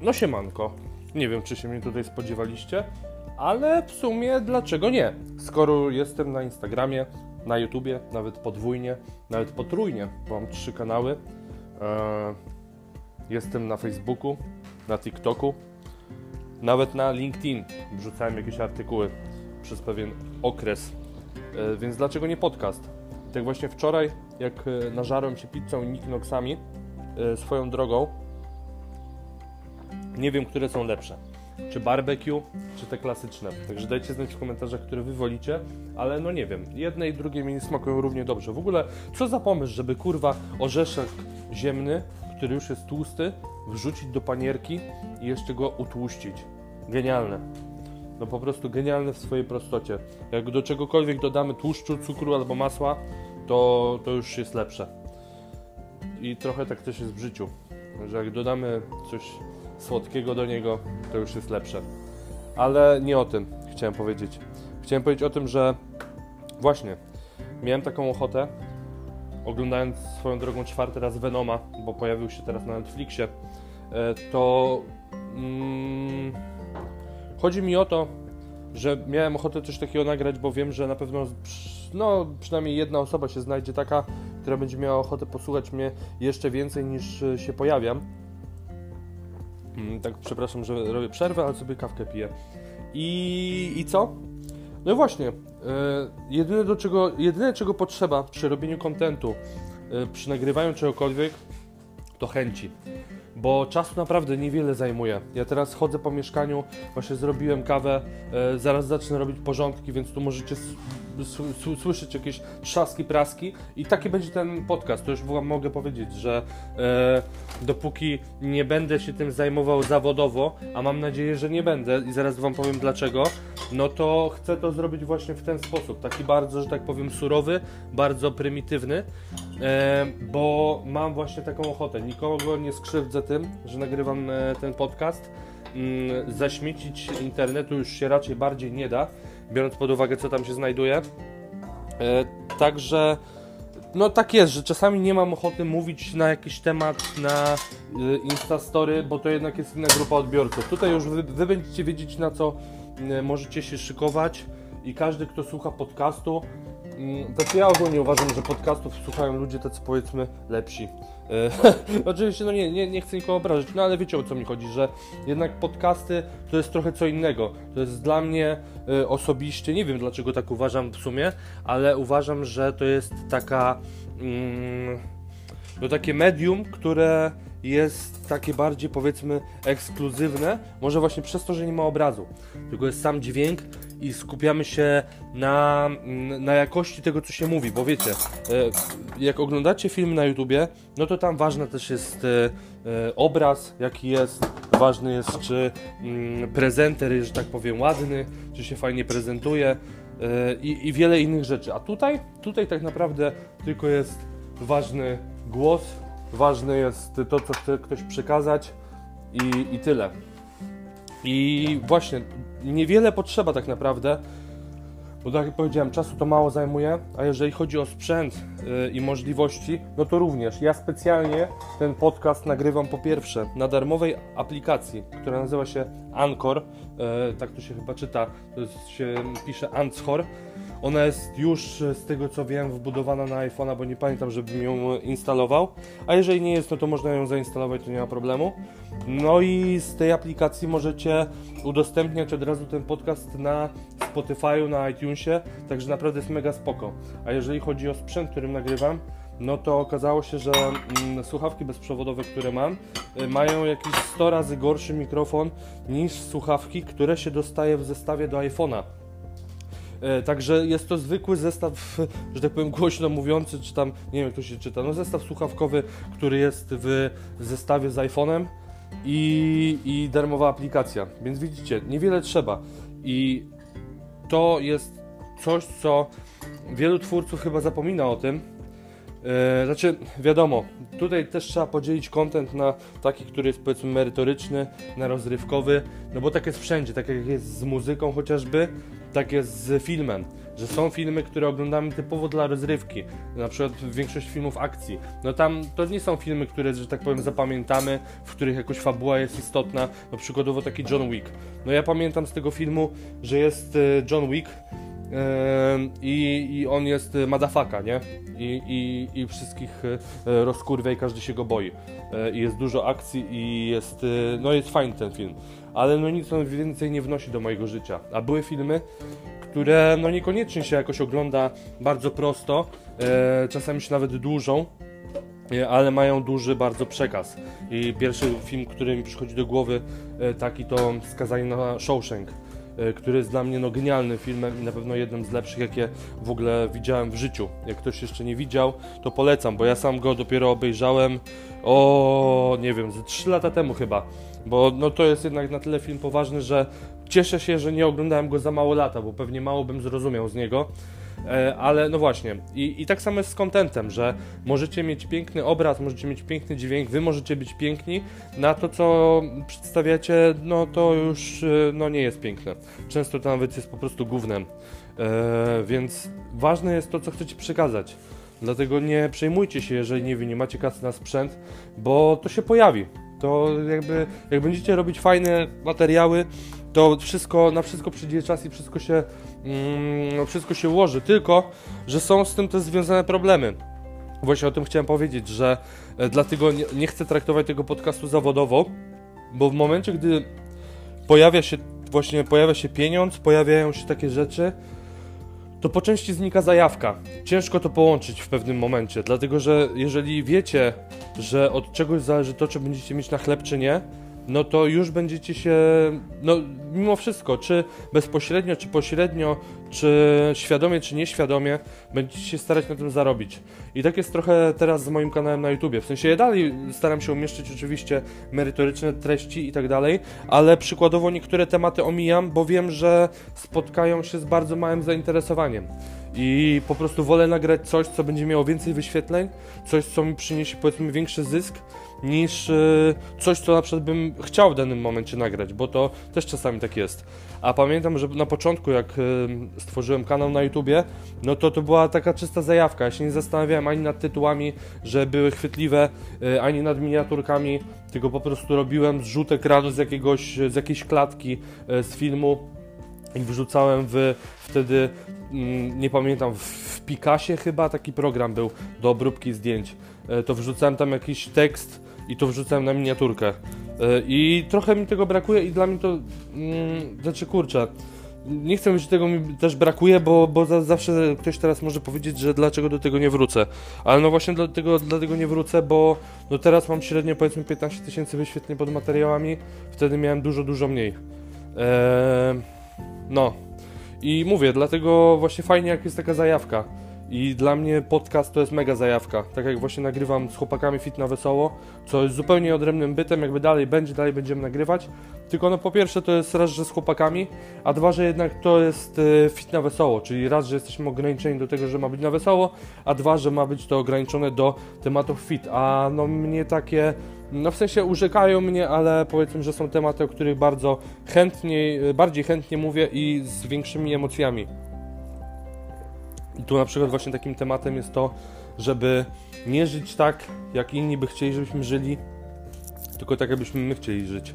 No siemanko. Nie wiem, czy się mnie tutaj spodziewaliście, ale w sumie dlaczego nie? Skoro jestem na Instagramie, na YouTubie, nawet podwójnie, nawet potrójnie, bo mam trzy kanały. Eee, jestem na Facebooku, na TikToku, nawet na LinkedIn wrzucałem jakieś artykuły przez pewien okres, eee, więc dlaczego nie podcast? Tak właśnie wczoraj, jak e, nażarłem się pizzą i Niknoxami, e, swoją drogą, nie wiem, które są lepsze. Czy barbecue, czy te klasyczne. Także dajcie znać w komentarzach, które wy wolicie, ale no nie wiem. Jedne i drugie mi nie smakują równie dobrze. W ogóle, co za pomysł, żeby kurwa orzeszek ziemny, który już jest tłusty, wrzucić do panierki i jeszcze go utłuścić. Genialne. No po prostu genialne w swojej prostocie. Jak do czegokolwiek dodamy tłuszczu, cukru albo masła, to, to już jest lepsze. I trochę tak też jest w życiu, że jak dodamy coś słodkiego do niego, to już jest lepsze. Ale nie o tym chciałem powiedzieć. Chciałem powiedzieć o tym, że właśnie miałem taką ochotę, oglądając swoją drogą czwarty raz Venoma, bo pojawił się teraz na Netflixie, e, to mm, chodzi mi o to, że miałem ochotę coś takiego nagrać, bo wiem, że na pewno no, przynajmniej jedna osoba się znajdzie taka, która będzie miała ochotę posłuchać mnie jeszcze więcej niż się pojawiam. Mm, tak, przepraszam, że robię przerwę, ale sobie kawkę piję. I, i co? No właśnie, yy, jedyne, do czego, jedyne czego potrzeba przy robieniu kontentu, yy, przy nagrywaniu czegokolwiek, to chęci bo czasu naprawdę niewiele zajmuje. Ja teraz chodzę po mieszkaniu, właśnie zrobiłem kawę, e, zaraz zacznę robić porządki, więc tu możecie słyszeć jakieś trzaski, praski i taki będzie ten podcast. To już wam mogę powiedzieć, że e, dopóki nie będę się tym zajmował zawodowo, a mam nadzieję, że nie będę i zaraz wam powiem dlaczego, no to chcę to zrobić właśnie w ten sposób, taki bardzo, że tak powiem, surowy, bardzo prymitywny, e, bo mam właśnie taką ochotę. Nikogo nie skrzywdzę tym, że nagrywam e, ten podcast. Mm, zaśmiecić internetu już się raczej bardziej nie da, biorąc pod uwagę, co tam się znajduje. E, także no tak jest, że czasami nie mam ochoty mówić na jakiś temat na y, Instastory, bo to jednak jest inna grupa odbiorców. Tutaj już wy, wy będziecie wiedzieć na co y, możecie się szykować i każdy, kto słucha podcastu, znaczy ja ogólnie uważam, że podcastów słuchają ludzie tacy powiedzmy lepsi. E, oczywiście, no nie, nie, nie chcę nikogo obrażać, no ale wiecie o co mi chodzi, że jednak podcasty to jest trochę co innego. To jest dla mnie e, osobiście, nie wiem dlaczego tak uważam w sumie, ale uważam, że to jest taka. Mm, no takie medium, które jest takie bardziej powiedzmy ekskluzywne, może właśnie przez to, że nie ma obrazu, tylko jest sam dźwięk i skupiamy się na, na jakości tego, co się mówi, bo wiecie, e, jak oglądacie film na YouTubie, no to tam ważny też jest e, e, obraz, jaki jest, ważny jest, czy mm, prezenter jest, że tak powiem, ładny, czy się fajnie prezentuje i, i wiele innych rzeczy. A tutaj, tutaj tak naprawdę tylko jest ważny głos, ważne jest to, co chce ktoś przekazać i, i tyle. I właśnie, niewiele potrzeba tak naprawdę, bo tak jak powiedziałem, czasu to mało zajmuje, a jeżeli chodzi o sprzęt yy, i możliwości, no to również. Ja specjalnie ten podcast nagrywam po pierwsze na darmowej aplikacji, która nazywa się Anchor, yy, tak to się chyba czyta, to jest, się pisze Anchor. Ona jest już z tego co wiem wbudowana na iPhone'a, bo nie pamiętam, żebym ją instalował. A jeżeli nie jest, no to można ją zainstalować, to nie ma problemu. No i z tej aplikacji możecie udostępniać od razu ten podcast na Spotify'u, na iTunesie, także naprawdę jest mega spoko. A jeżeli chodzi o sprzęt, którym nagrywam, no to okazało się, że mm, słuchawki bezprzewodowe, które mam, y, mają jakiś 100 razy gorszy mikrofon niż słuchawki, które się dostaje w zestawie do iPhone'a. E, także jest to zwykły zestaw, że tak powiem, głośno mówiący, czy tam, nie wiem jak to się czyta, no zestaw słuchawkowy, który jest w zestawie z iPhone'em i, i darmowa aplikacja. Więc widzicie, niewiele trzeba. I to jest coś, co wielu twórców chyba zapomina o tym, znaczy, wiadomo, tutaj też trzeba podzielić content na taki, który jest powiedzmy merytoryczny, na rozrywkowy, no bo tak jest wszędzie, tak jak jest z muzyką chociażby, tak jest z filmem, że są filmy, które oglądamy typowo dla rozrywki, na przykład większość filmów akcji, no tam to nie są filmy, które, że tak powiem, zapamiętamy, w których jakoś fabuła jest istotna, no przykładowo taki John Wick. No ja pamiętam z tego filmu, że jest e, John Wick, i, i on jest madafaka, nie? I, i, i wszystkich e, rozkurwia i każdy się go boi. E, I jest dużo akcji i jest, e, no jest fajny ten film. Ale no nic on więcej nie wnosi do mojego życia. A były filmy, które no niekoniecznie się jakoś ogląda bardzo prosto, czasami się nawet dłużą, ale mają duży bardzo przekaz. I pierwszy film, który mi przychodzi do głowy, taki to Skazanie na Shawshank E, który jest dla mnie no, genialnym filmem i na pewno jednym z lepszych, jakie w ogóle widziałem w życiu. Jak ktoś jeszcze nie widział, to polecam, bo ja sam go dopiero obejrzałem o, nie wiem, ze 3 lata temu chyba, bo no, to jest jednak na tyle film poważny, że cieszę się, że nie oglądałem go za mało lata, bo pewnie mało bym zrozumiał z niego. E, ale no właśnie, i, i tak samo jest z kontentem, że możecie mieć piękny obraz, możecie mieć piękny dźwięk, wy możecie być piękni, na to co przedstawiacie, no to już e, no nie jest piękne. Często to nawet jest po prostu głównym. E, więc ważne jest to, co chcecie przekazać. Dlatego nie przejmujcie się, jeżeli nie, nie macie kasy na sprzęt, bo to się pojawi. To jakby, jak będziecie robić fajne materiały, to wszystko, na wszystko przyjdzie czas i wszystko się, mm, wszystko się ułoży. Tylko, że są z tym też związane problemy. Właśnie o tym chciałem powiedzieć, że e, dlatego nie, nie chcę traktować tego podcastu zawodowo, bo w momencie, gdy pojawia się właśnie pojawia się pieniądz, pojawiają się takie rzeczy, to po części znika zajawka. Ciężko to połączyć w pewnym momencie, dlatego że jeżeli wiecie, że od czegoś zależy to, czy będziecie mieć na chleb, czy nie, no to już będziecie się, no mimo wszystko, czy bezpośrednio, czy pośrednio, czy świadomie, czy nieświadomie, będziecie się starać na tym zarobić. I tak jest trochę teraz z moim kanałem na YouTubie. W sensie ja dalej staram się umieszczyć oczywiście merytoryczne treści i tak dalej, ale przykładowo niektóre tematy omijam, bo wiem, że spotkają się z bardzo małym zainteresowaniem. I po prostu wolę nagrać coś, co będzie miało więcej wyświetleń, coś, co mi przyniesie powiedzmy większy zysk, niż e, coś, co na przykład bym chciał w danym momencie nagrać, bo to też czasami tak jest. A pamiętam, że na początku, jak e, stworzyłem kanał na YouTubie, no to to była taka czysta zajawka. Ja się nie zastanawiałem ani nad tytułami, że były chwytliwe, e, ani nad miniaturkami, tylko po prostu robiłem zrzut ekranu z, jakiegoś, z jakiejś klatki z filmu i wrzucałem w wtedy, mm, nie pamiętam, w Pikasie chyba taki program był do obróbki zdjęć. To wrzucałem tam jakiś tekst i to wrzucałem na miniaturkę. E, I trochę mi tego brakuje i dla mnie to, mm, znaczy kurczę, nie chcę mówić, że tego mi też brakuje, bo, bo za, zawsze ktoś teraz może powiedzieć, że dlaczego do tego nie wrócę. Ale no właśnie dlatego, dlatego nie wrócę, bo no teraz mam średnio powiedzmy 15 tysięcy wyświetleń pod materiałami, wtedy miałem dużo, dużo mniej. Eee, no. I mówię, dlatego właśnie fajnie jak jest taka zajawka. I dla mnie podcast to jest mega zajawka. Tak jak właśnie nagrywam z chłopakami Fit na Wesoło, co jest zupełnie odrębnym bytem, jakby dalej będzie, dalej będziemy nagrywać. Tylko no po pierwsze to jest raz, że z chłopakami, a dwa, że jednak to jest e, Fit na Wesoło, czyli raz, że jesteśmy ograniczeni do tego, że ma być na wesoło, a dwa, że ma być to ograniczone do tematów fit. A no mnie takie no w sensie urzekają mnie, ale powiedzmy, że są tematy, o których bardzo chętniej, bardziej chętnie mówię i z większymi emocjami. I tu na przykład właśnie takim tematem jest to, żeby nie żyć tak, jak inni by chcieli, żebyśmy żyli, tylko tak, jakbyśmy my chcieli żyć.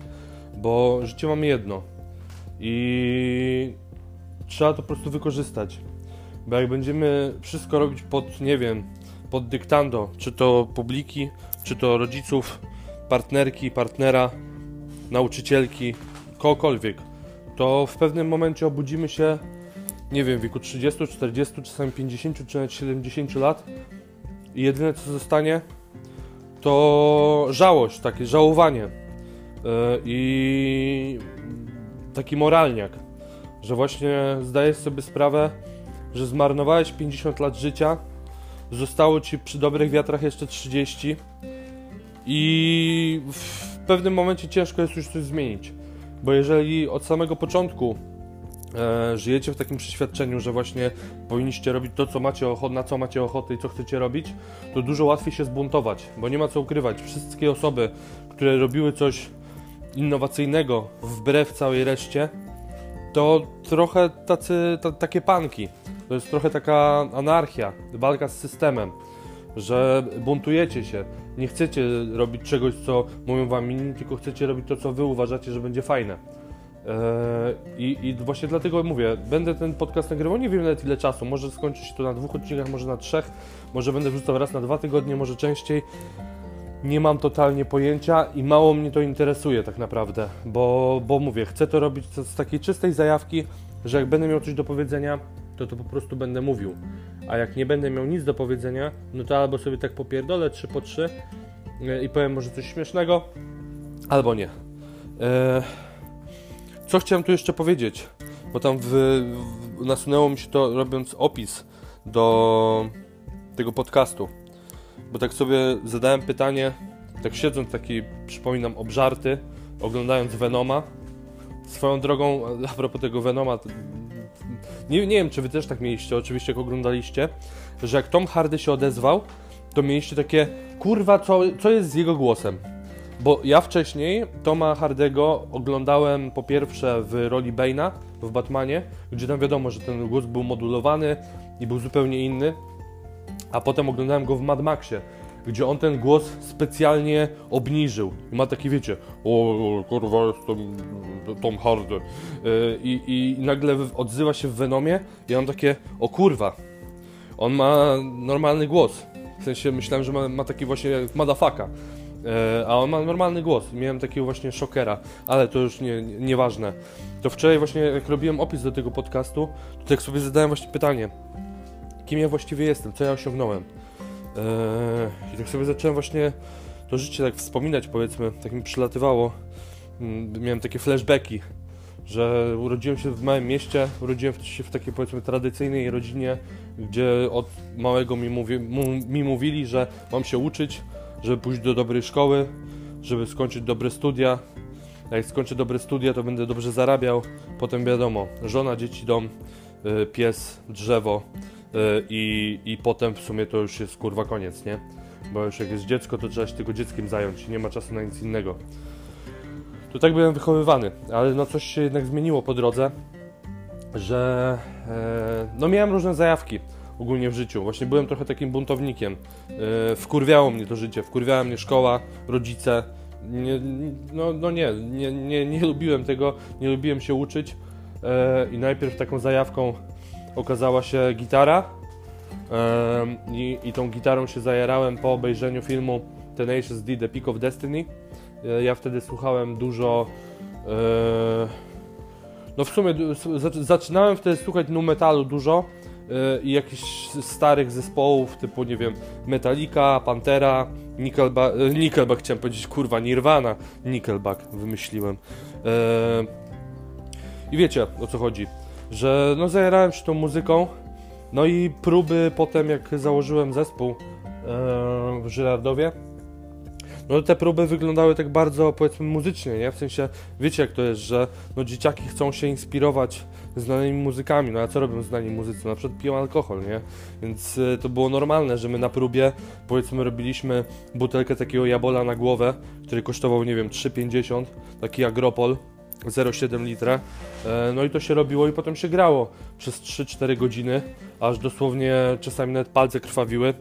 Bo życie mamy jedno i trzeba to po prostu wykorzystać. Bo jak będziemy wszystko robić pod, nie wiem, pod dyktando, czy to publiki, czy to rodziców, partnerki, partnera, nauczycielki, kogokolwiek, to w pewnym momencie obudzimy się nie wiem, w wieku 30, 40, czasami 50 czy nawet 70 lat. I jedyne co zostanie to żałość, takie żałowanie yy, i taki moralniak, że właśnie zdajesz sobie sprawę, że zmarnowałeś 50 lat życia, zostało ci przy dobrych wiatrach jeszcze 30 i w pewnym momencie ciężko jest już coś zmienić, bo jeżeli od samego początku e, żyjecie w takim przeświadczeniu, że właśnie powinniście robić to, co macie ochotę, na co macie ochotę i co chcecie robić, to dużo łatwiej się zbuntować, bo nie ma co ukrywać. Wszystkie osoby, które robiły coś innowacyjnego wbrew całej reszcie, to trochę tacy, ta, takie panki. To jest trochę taka anarchia, walka z systemem, że buntujecie się, nie chcecie robić czegoś, co mówią wam inni, tylko chcecie robić to, co wy uważacie, że będzie fajne. Eee, I, I, właśnie dlatego mówię, będę ten podcast nagrywał, nie wiem nawet ile czasu, może skończy się to na dwóch odcinkach, może na trzech, może będę wrzucał raz na dwa tygodnie, może częściej. Nie mam totalnie pojęcia i mało mnie to interesuje tak naprawdę, bo, bo mówię, chcę to robić z takiej czystej zajawki, że jak będę miał coś do powiedzenia, to to po prostu będę mówił. A jak nie będę miał nic do powiedzenia, no to albo sobie tak popierdolę 3 po 3 e, i powiem może coś śmiesznego, albo nie. Eee, co chciałem tu jeszcze powiedzieć? Bo tam w, w, nasunęło mi się to robiąc opis do tego podcastu. Bo tak sobie zadałem pytanie, tak siedząc taki, przypominam, obżarty, oglądając Venoma. Swoją drogą, a propos tego Venoma, nie, nie wiem, czy wy też tak mieliście, oczywiście jak oglądaliście, że jak Tom Hardy się odezwał, to mieliście takie, kurwa, co, co jest z jego głosem? Bo ja wcześniej Toma Hardego oglądałem po pierwsze w roli Bane'a w Batmanie, gdzie tam wiadomo, że ten głos był modulowany i był zupełnie inny, a potem oglądałem go w Mad Maxie, gdzie on ten głos specjalnie obniżył. I ma taki, wiecie, o, kurwa, jestem Tom Hardy. I, I nagle odzywa się w Venomie i mam takie, o kurwa, on ma normalny głos. W sensie myślałem, że ma, ma taki właśnie jak madafaka. E, a on ma normalny głos. Miałem takiego właśnie szokera, ale to już nie, nie, nieważne. To wczoraj właśnie jak robiłem opis do tego podcastu, to tak sobie zadałem właśnie pytanie, kim ja właściwie jestem, co ja osiągnąłem. Eee, I tak sobie zacząłem właśnie to życie tak wspominać, powiedzmy, tak mi przylatywało. Mm, miałem takie flashbacki, że urodziłem się w małym mieście, urodziłem się w takiej powiedzmy tradycyjnej rodzinie, gdzie od małego mi, mówi, mi mówili, że mam się uczyć, żeby pójść do dobrej szkoły, żeby skończyć dobre studia. Jak skończę dobre studia, to będę dobrze zarabiał. Potem wiadomo, żona, dzieci, dom, y, pies, drzewo y, i, i potem w sumie to już jest kurwa koniec, nie? Bo już jak jest dziecko, to trzeba się tylko dzieckiem zająć, nie ma czasu na nic innego. To tak byłem wychowywany, ale no coś się jednak zmieniło po drodze, że e, no miałem różne zajawki ogólnie w życiu. Właśnie byłem trochę takim buntownikiem. Yy, wkurwiało mnie to życie, wkurwiała mnie szkoła, rodzice. Nie, no, no nie, nie, nie, nie lubiłem tego, nie lubiłem się uczyć. Yy, I najpierw taką zajawką okazała się gitara. Yy, i, I tą gitarą się zajarałem po obejrzeniu filmu Tenacious D, The Peak of Destiny. Ja wtedy słuchałem dużo. No w sumie zaczynałem wtedy słuchać nu metalu dużo i jakichś starych zespołów typu, nie wiem, Metallica, Pantera, Nickelback, e, Nickelback chciałem powiedzieć, kurwa, Nirvana, Nickelback wymyśliłem. E, I wiecie o co chodzi, że no zajarałem się tą muzyką, no i próby potem jak założyłem zespół e, w Żyrardowie, no te próby wyglądały tak bardzo powiedzmy muzycznie, nie? W sensie, wiecie jak to jest, że no dzieciaki chcą się inspirować znanymi muzykami, no a co robią znani muzycy? Na przykład piją alkohol, nie? Więc y, to było normalne, że my na próbie powiedzmy robiliśmy butelkę takiego jabola na głowę, który kosztował, nie wiem, 3,50, taki agropol, 0,7 litra. E, no i to się robiło i potem się grało przez 3-4 godziny, aż dosłownie czasami nawet palce krwawiły,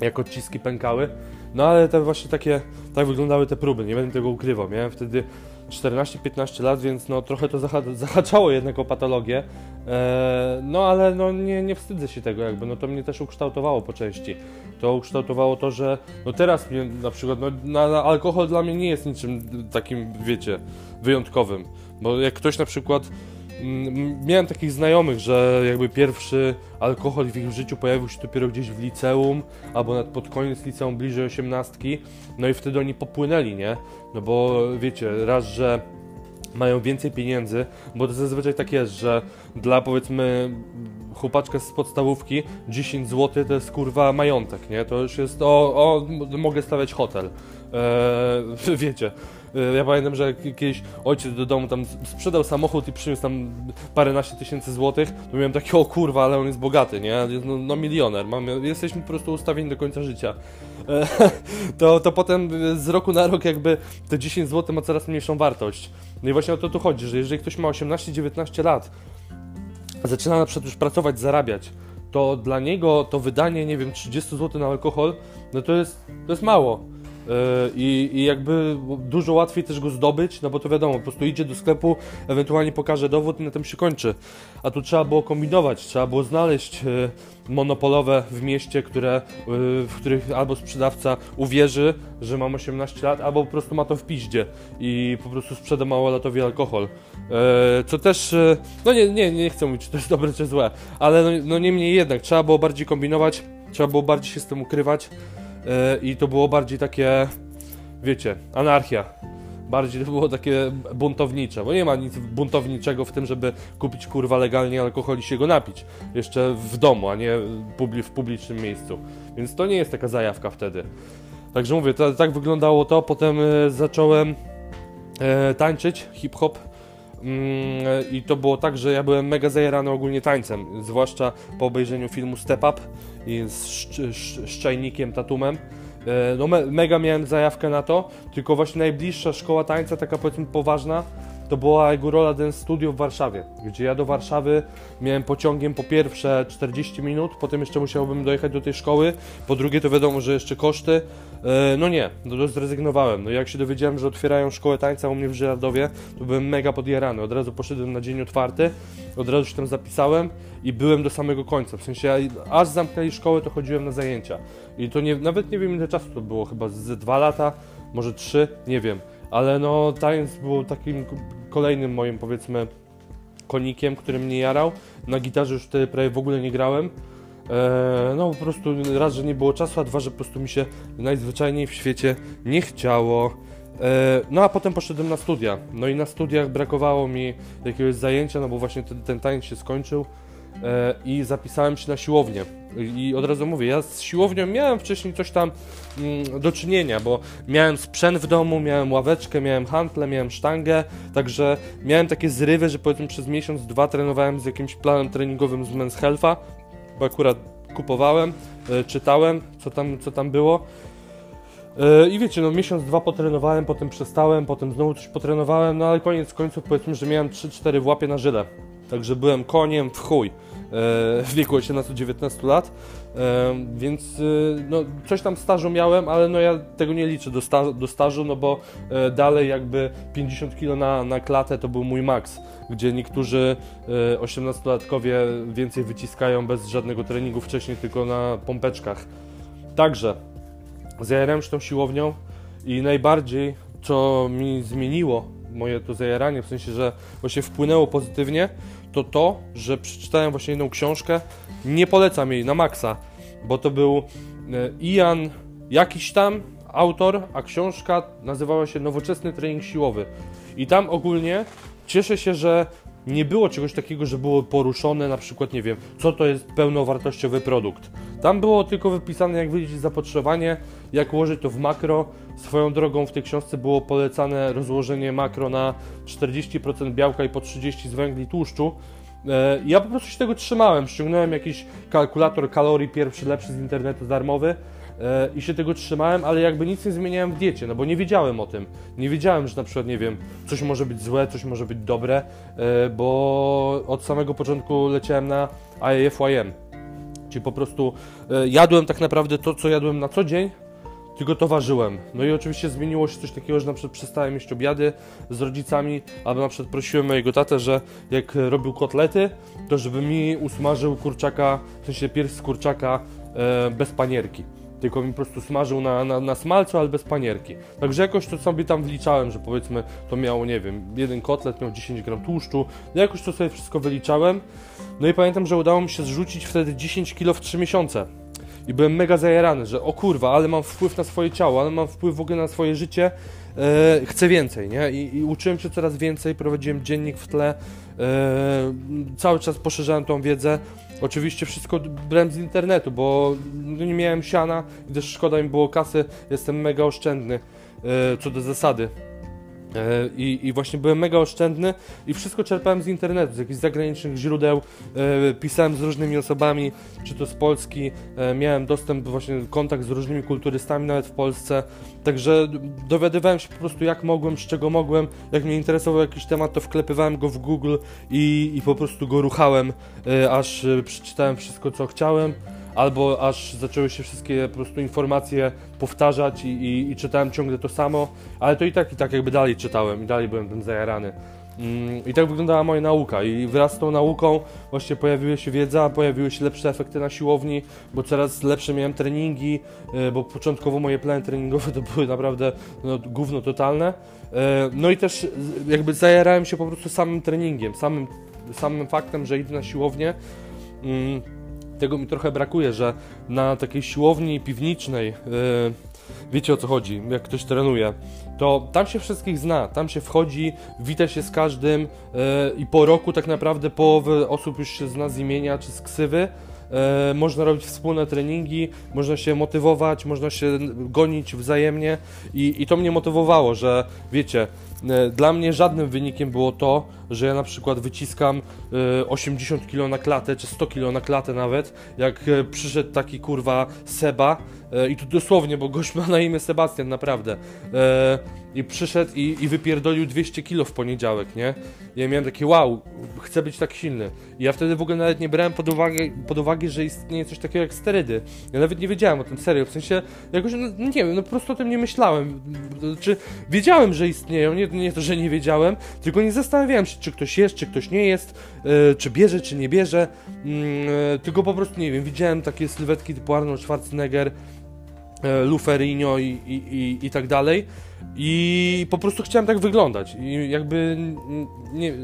jak odciski pękały. No ale te właśnie takie, tak wyglądały te próby, nie będę tego ukrywał. Miałem wtedy 14-15 lat, więc no trochę to zahaczało jednak o patologię. E, no ale no nie, nie wstydzę się tego jakby, no to mnie też ukształtowało po części. To ukształtowało to, że no teraz mnie na przykład, no na, na alkohol dla mnie nie jest niczym takim, wiecie, wyjątkowym. Bo jak ktoś na przykład miałem takich znajomych, że jakby pierwszy alkohol w ich życiu pojawił się dopiero gdzieś w liceum, albo nawet pod koniec liceum, bliżej osiemnastki, no i wtedy oni popłynęli, nie? No bo wiecie, raz, że mają więcej pieniędzy, bo to zazwyczaj tak jest, że dla powiedzmy chłopaczka z podstawówki, 10 zł to jest kurwa majątek, nie? To już jest, o, o mogę stawiać hotel. Eee, wiecie. E, ja pamiętam, że kiedyś ojciec do domu tam sprzedał samochód i przyniósł tam paręnaście tysięcy złotych, to miałem taki, o kurwa, ale on jest bogaty, nie? No, no milioner, mamy, jesteśmy po prostu ustawieni do końca życia. E, to, to potem z roku na rok jakby te 10 zł ma coraz mniejszą wartość. No i właśnie o to tu chodzi, że jeżeli ktoś ma 18-19 lat, zaczyna na przykład już pracować, zarabiać, to dla niego to wydanie, nie wiem, 30 zł na alkohol, no to jest, to jest mało. E, I, I, jakby dużo łatwiej też go zdobyć, no bo to wiadomo, po prostu idzie do sklepu, ewentualnie pokaże dowód i na tym się kończy. A tu trzeba było kombinować, trzeba było znaleźć e, monopolowe w mieście, które, e, w których albo sprzedawca uwierzy, że mam 18 lat, albo po prostu ma to w piździe i po prostu sprzeda małolatowi alkohol. Co też, no nie, nie, nie chcę mówić, czy to jest dobre, czy złe, ale no, no niemniej jednak, trzeba było bardziej kombinować, trzeba było bardziej się z tym ukrywać. E, i to było bardziej takie, wiecie, anarchia. Bardziej to było takie buntownicze, bo nie ma nic buntowniczego w tym, żeby kupić kurwa legalnie alkohol i się go napić. Jeszcze w domu, a nie w publicznym miejscu. Więc to nie jest taka zajawka wtedy. Także mówię, to, tak wyglądało to. Potem e, zacząłem e, tańczyć hip-hop. Mm, I to było tak, że ja byłem mega zajarany ogólnie tańcem, zwłaszcza po obejrzeniu filmu Step Up z Szczajnikiem Tatumem. E, no me mega miałem zajawkę na to, tylko właśnie najbliższa szkoła tańca, taka powiedzmy poważna, to była jego rola Dance Studio w Warszawie, gdzie ja do Warszawy miałem pociągiem po pierwsze 40 minut, potem jeszcze musiałbym dojechać do tej szkoły, po drugie to wiadomo, że jeszcze koszty. E, no nie, no zrezygnowałem. No jak się dowiedziałem, że otwierają szkołę tańca u mnie w Żyrardowie, to byłem mega podjarany. Od razu poszedłem na dzień otwarty, od razu się tam zapisałem i byłem do samego końca. W sensie, aż zamknęli szkołę, to chodziłem na zajęcia. I to nie, nawet nie wiem ile czasu to było, chyba ze dwa lata, może trzy, nie wiem. Ale no, tańc był takim kolejnym moim, powiedzmy, konikiem, który mnie jarał. Na gitarze już wtedy prawie w ogóle nie grałem. Eee, no po prostu raz, że nie było czasu, a dwa, że po prostu mi się najzwyczajniej w świecie nie chciało. Eee, no a potem poszedłem na studia. No i na studiach brakowało mi jakiegoś zajęcia, no bo właśnie ten, ten tańc się skończył. E, i zapisałem się na siłownię. I od razu mówię, ja z siłownią miałem wcześniej coś tam mm, do czynienia, bo miałem sprzęt w domu, miałem ławeczkę, miałem hantle, miałem sztangę, także miałem takie zrywy, że powiedzmy przez miesiąc, dwa trenowałem z jakimś planem treningowym z Men's Health'a, bo akurat kupowałem, e, czytałem, co tam, co tam było. E, I wiecie, no miesiąc, dwa potrenowałem, potem przestałem, potem znowu coś potrenowałem, no ale koniec końców powiedzmy, że miałem 3-4 w łapie na żyle. Także byłem koniem w chuj. E, w wieku 18-19 lat, e, więc e, no, coś tam stażu miałem, ale no ja tego nie liczę do, sta do stażu, no bo dalej jakby 50 kg na, na klatę to był mój maks, gdzie niektórzy 18-latkowie więcej wyciskają bez żadnego treningu wcześniej, tylko na pompeczkach. Także zajarałem się tą siłownią i najbardziej, co mi zmieniło moje to zajaranie, w sensie, że właśnie wpłynęło pozytywnie, to to, że przeczytałem właśnie jedną książkę, nie polecam jej na maksa, bo to był e, Ian jakiś tam autor, a książka nazywała się Nowoczesny trening siłowy. I tam ogólnie cieszę się, że nie było czegoś takiego, że było poruszone, na przykład, nie wiem, co to jest pełnowartościowy produkt. Tam było tylko wypisane, jak wyliczyć zapotrzebowanie, jak ułożyć to w makro. Swoją drogą w tej książce było polecane rozłożenie makro na 40% białka i po 30% z węgli tłuszczu. E, ja po prostu się tego trzymałem. Ściągnąłem jakiś kalkulator kalorii, pierwszy lepszy z internetu darmowy i się tego trzymałem, ale jakby nic nie zmieniałem w diecie, no bo nie wiedziałem o tym. Nie wiedziałem, że na przykład, nie wiem, coś może być złe, coś może być dobre, e, bo od samego początku leciałem na IAF-YM. Czyli po prostu jadłem tak naprawdę to, co jadłem na co dzień, tylko to ważyłem. No i oczywiście zmieniło się coś takiego, że na przykład przestałem jeść obiady z rodzicami, albo na przykład prosiłem mojego tatę, że jak robił kotlety, to żeby mi usmażył kurczaka, w sensie pierś z kurczaka e, bez panierki. Tylko mi po prostu smażył na, na, na smalcu, ale bez panierki. Także jakoś to sobie tam wliczałem, że powiedzmy to miało, nie wiem, jeden kotlet miał 10 gram tłuszczu. Jakoś to sobie wszystko wyliczałem. No i pamiętam, że udało mi się zrzucić wtedy 10 kg w 3 miesiące i byłem mega zajarany, że o kurwa, ale mam wpływ na swoje ciało, ale mam wpływ w ogóle na swoje życie, e, chcę więcej, nie? I, I, uczyłem się coraz więcej, prowadziłem dziennik w tle, e, cały czas poszerzałem tą wiedzę Oczywiście wszystko brałem z internetu, bo no nie miałem siana też szkoda mi było kasy, jestem mega oszczędny e, co do zasady. E, I, I, właśnie byłem mega oszczędny i wszystko czerpałem z internetu, z jakichś zagranicznych źródeł, e, pisałem z różnymi osobami, czy to z Polski, e, miałem dostęp, właśnie kontakt z różnymi kulturystami nawet w Polsce, także dowiadywałem się po prostu jak mogłem, z czego mogłem, jak mnie interesował jakiś temat, to wklepywałem go w Google i, i po prostu go ruchałem, aż przeczytałem wszystko co chciałem albo aż zaczęły się wszystkie po prostu informacje powtarzać i, i, i, czytałem ciągle to samo, ale to i tak, i tak jakby dalej czytałem i dalej byłem tym zajarany. Mm, I tak wyglądała moja nauka i wraz z tą nauką właśnie pojawiła się wiedza, pojawiły się lepsze efekty na siłowni, bo coraz lepsze miałem treningi, e, bo początkowo moje plany treningowe to były naprawdę no, gówno totalne. E, no i też jakby zajarałem się po prostu samym treningiem, samym, samym faktem, że idę na siłownię. Tego mi trochę brakuje, że na takiej siłowni piwniczej, yy, wiecie o co chodzi, jak ktoś trenuje, to tam się wszystkich zna, tam się wchodzi, wita się z każdym yy, i po roku tak naprawdę połowy osób już się zna z imienia czy z ksywy, E, można robić wspólne treningi, można się motywować, można się gonić wzajemnie i, i to mnie motywowało, że wiecie, dla mnie żadnym wynikiem było to, że ja na przykład wyciskam 80 e, kg na klatę, czy 100 kg na klatę nawet, jak przyszedł taki kurwa Seba, i tu dosłownie, bo gość ma na imię Sebastian, naprawdę. I przyszedł i, i wypierdolił 200 kg w poniedziałek, nie? Ja miałem takie wow, chcę być tak silny. I ja wtedy w ogóle nawet nie brałem pod uwagę, pod uwagę że istnieje coś takiego jak sterydy. Ja nawet nie wiedziałem o tym serio, w sensie jakoś, no, nie wiem, no po prostu o tym nie myślałem. Czy wiedziałem, że istnieją, nie, nie to, że nie wiedziałem, tylko nie zastanawiałem się, czy ktoś jest, czy ktoś nie jest, yy, czy bierze, czy nie bierze, yy, tylko po prostu, nie wiem, widziałem takie sylwetki typu Arnold Schwarzenegger, yy, Luferinho i, i, i, i tak dalej. I po prostu chciałem tak wyglądać. I jakby nie,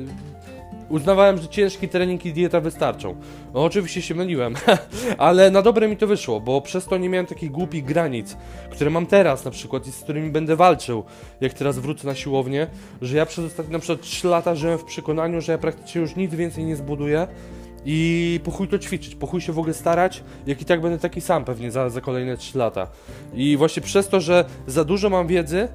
uznawałem, że ciężki trening i dieta wystarczą. No, oczywiście się myliłem, ale na dobre mi to wyszło, bo przez to nie miałem takich głupich granic, które mam teraz na przykład i z którymi będę walczył, jak teraz wrócę na siłownię, że ja przez ostatnie na przykład 3 lata żyłem w przekonaniu, że ja praktycznie już nic więcej nie zbuduję, i po chuj to ćwiczyć, po chuj się w ogóle starać, jak i tak będę taki sam pewnie za, za kolejne 3 lata. I właśnie przez to, że za dużo mam wiedzy,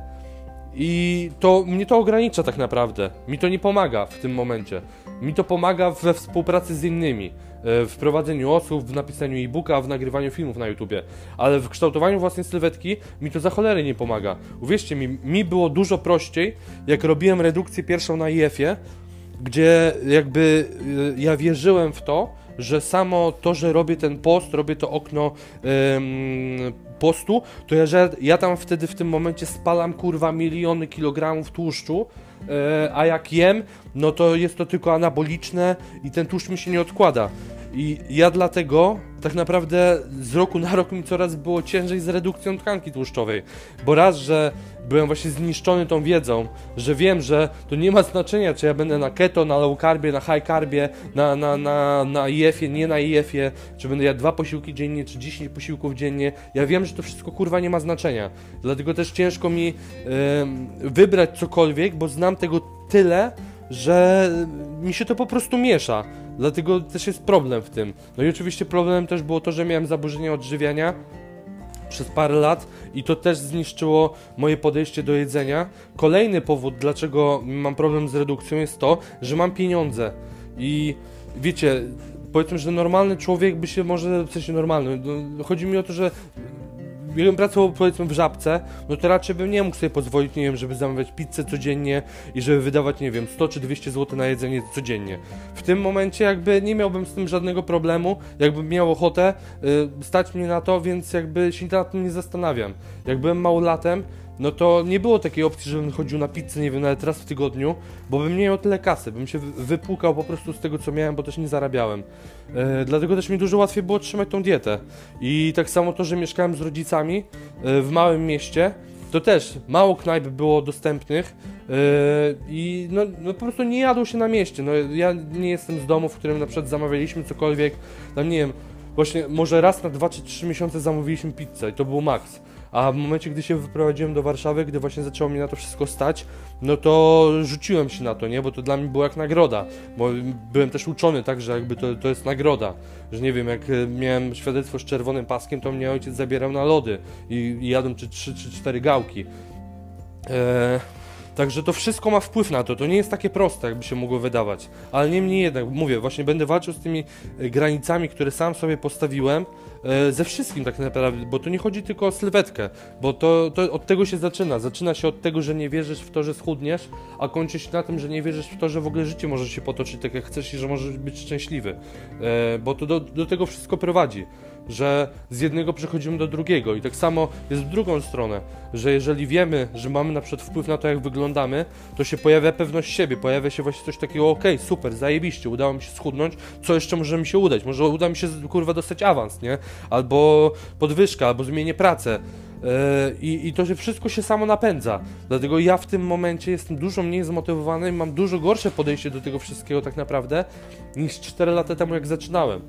i to mnie to ogranicza tak naprawdę. Mi to nie pomaga w tym momencie. Mi to pomaga we współpracy z innymi, e, w prowadzeniu osób, w napisaniu e-booka, w nagrywaniu filmów na YouTubie, ale w kształtowaniu własnej sylwetki mi to za cholery nie pomaga. Uwierzcie mi, mi było dużo prościej, jak robiłem redukcję pierwszą na IF-ie, gdzie jakby e, ja wierzyłem w to, że samo to, że robię ten post, robię to okno postu, to ja, że ja tam wtedy w tym momencie spalam kurwa miliony kilogramów tłuszczu, e, a jak jem, no to jest to tylko anaboliczne i ten tłuszcz mi się nie odkłada. I ja dlatego tak naprawdę z roku na rok mi coraz było ciężej z redukcją tkanki tłuszczowej. Bo raz, że byłem właśnie zniszczony tą wiedzą, że wiem, że to nie ma znaczenia, czy ja będę na keto, na low carbie, na high carbie, na, na, na, na IF-ie, nie na IF-ie, czy będę jadł dwa posiłki dziennie, czy 10 posiłków dziennie. Ja wiem, że to wszystko kurwa nie ma znaczenia. Dlatego też ciężko mi yy, wybrać cokolwiek, bo znam tego tyle, że mi się to po prostu miesza. Dlatego też jest problem w tym. No i oczywiście problemem też było to, że miałem zaburzenia odżywiania przez parę lat i to też zniszczyło moje podejście do jedzenia. Kolejny powód, dlaczego mam problem z redukcją jest to, że mam pieniądze i wiecie, powiedzmy, że normalny człowiek by się może, w sensie normalny, no, chodzi mi o to, że gdybym pracował powiedzmy w żabce, no to raczej bym nie mógł sobie pozwolić, nie wiem, żeby zamawiać pizzę codziennie i żeby wydawać, nie wiem, 100 czy 200 zł na jedzenie codziennie. W tym momencie jakby nie miałbym z tym żadnego problemu, jakbym miał ochotę, yy, stać mnie na to, więc jakby się nad tym nie zastanawiam. Jak byłem małolatem, no to nie było takiej opcji, żebym chodził na pizzę, nie wiem, nawet raz w tygodniu, bo bym nie miał tyle kasy, bym się wypłukał po prostu z tego, co miałem, bo też nie zarabiałem. E, dlatego też mi dużo łatwiej było trzymać tą dietę. I tak samo to, że mieszkałem z rodzicami e, w małym mieście, to też mało knajp było dostępnych yy, i no, no, po prostu nie jadło się na mieście. No, ja nie jestem z domu, w którym na przykład zamawialiśmy cokolwiek, tam nie wiem, właśnie może raz na dwa czy trzy miesiące zamówiliśmy pizzę i to był maks A w momencie, gdy się wyprowadziłem do Warszawy, gdy właśnie zaczęło mi na to wszystko stać, no to rzuciłem się na to, nie? Bo to dla mnie było jak nagroda. Bo byłem też uczony tak, że jakby to, to jest nagroda. Że nie wiem, jak e, miałem świadectwo z czerwonym paskiem, to mnie ojciec zabierał na lody i, i jadłem czy 3 czy 4 gałki. Eee, Także to wszystko ma wpływ na to. To nie jest takie proste, jakby się mogło wydawać. Ale niemniej jednak, mówię, właśnie będę walczył z tymi e, granicami, które sam sobie postawiłem, ze wszystkim tak naprawdę, bo to nie chodzi tylko o sylwetkę, bo to, to od tego się zaczyna. Zaczyna się od tego, że nie wierzysz w to, że schudniesz, a kończy się na tym, że nie wierzysz w to, że w ogóle życie może się potoczyć tak jak chcesz i że możesz być szczęśliwy. E, bo to do, do tego wszystko prowadzi że z jednego przechodzimy do drugiego i tak samo jest w drugą stronę, że jeżeli wiemy, że mamy na przykład wpływ na to, jak wyglądamy, to się pojawia pewność siebie, pojawia się właśnie coś takiego, ok, super, zajebiście, udało mi się schudnąć, co jeszcze może mi się udać? Może uda mi się, kurwa, dostać awans, nie? Albo podwyżka, albo zmienię pracę. Yy, I, I to, że wszystko się samo napędza. Dlatego ja w tym momencie jestem dużo mniej zmotywowany i mam dużo gorsze podejście do tego wszystkiego tak naprawdę niż 4 lata temu, jak zaczynałem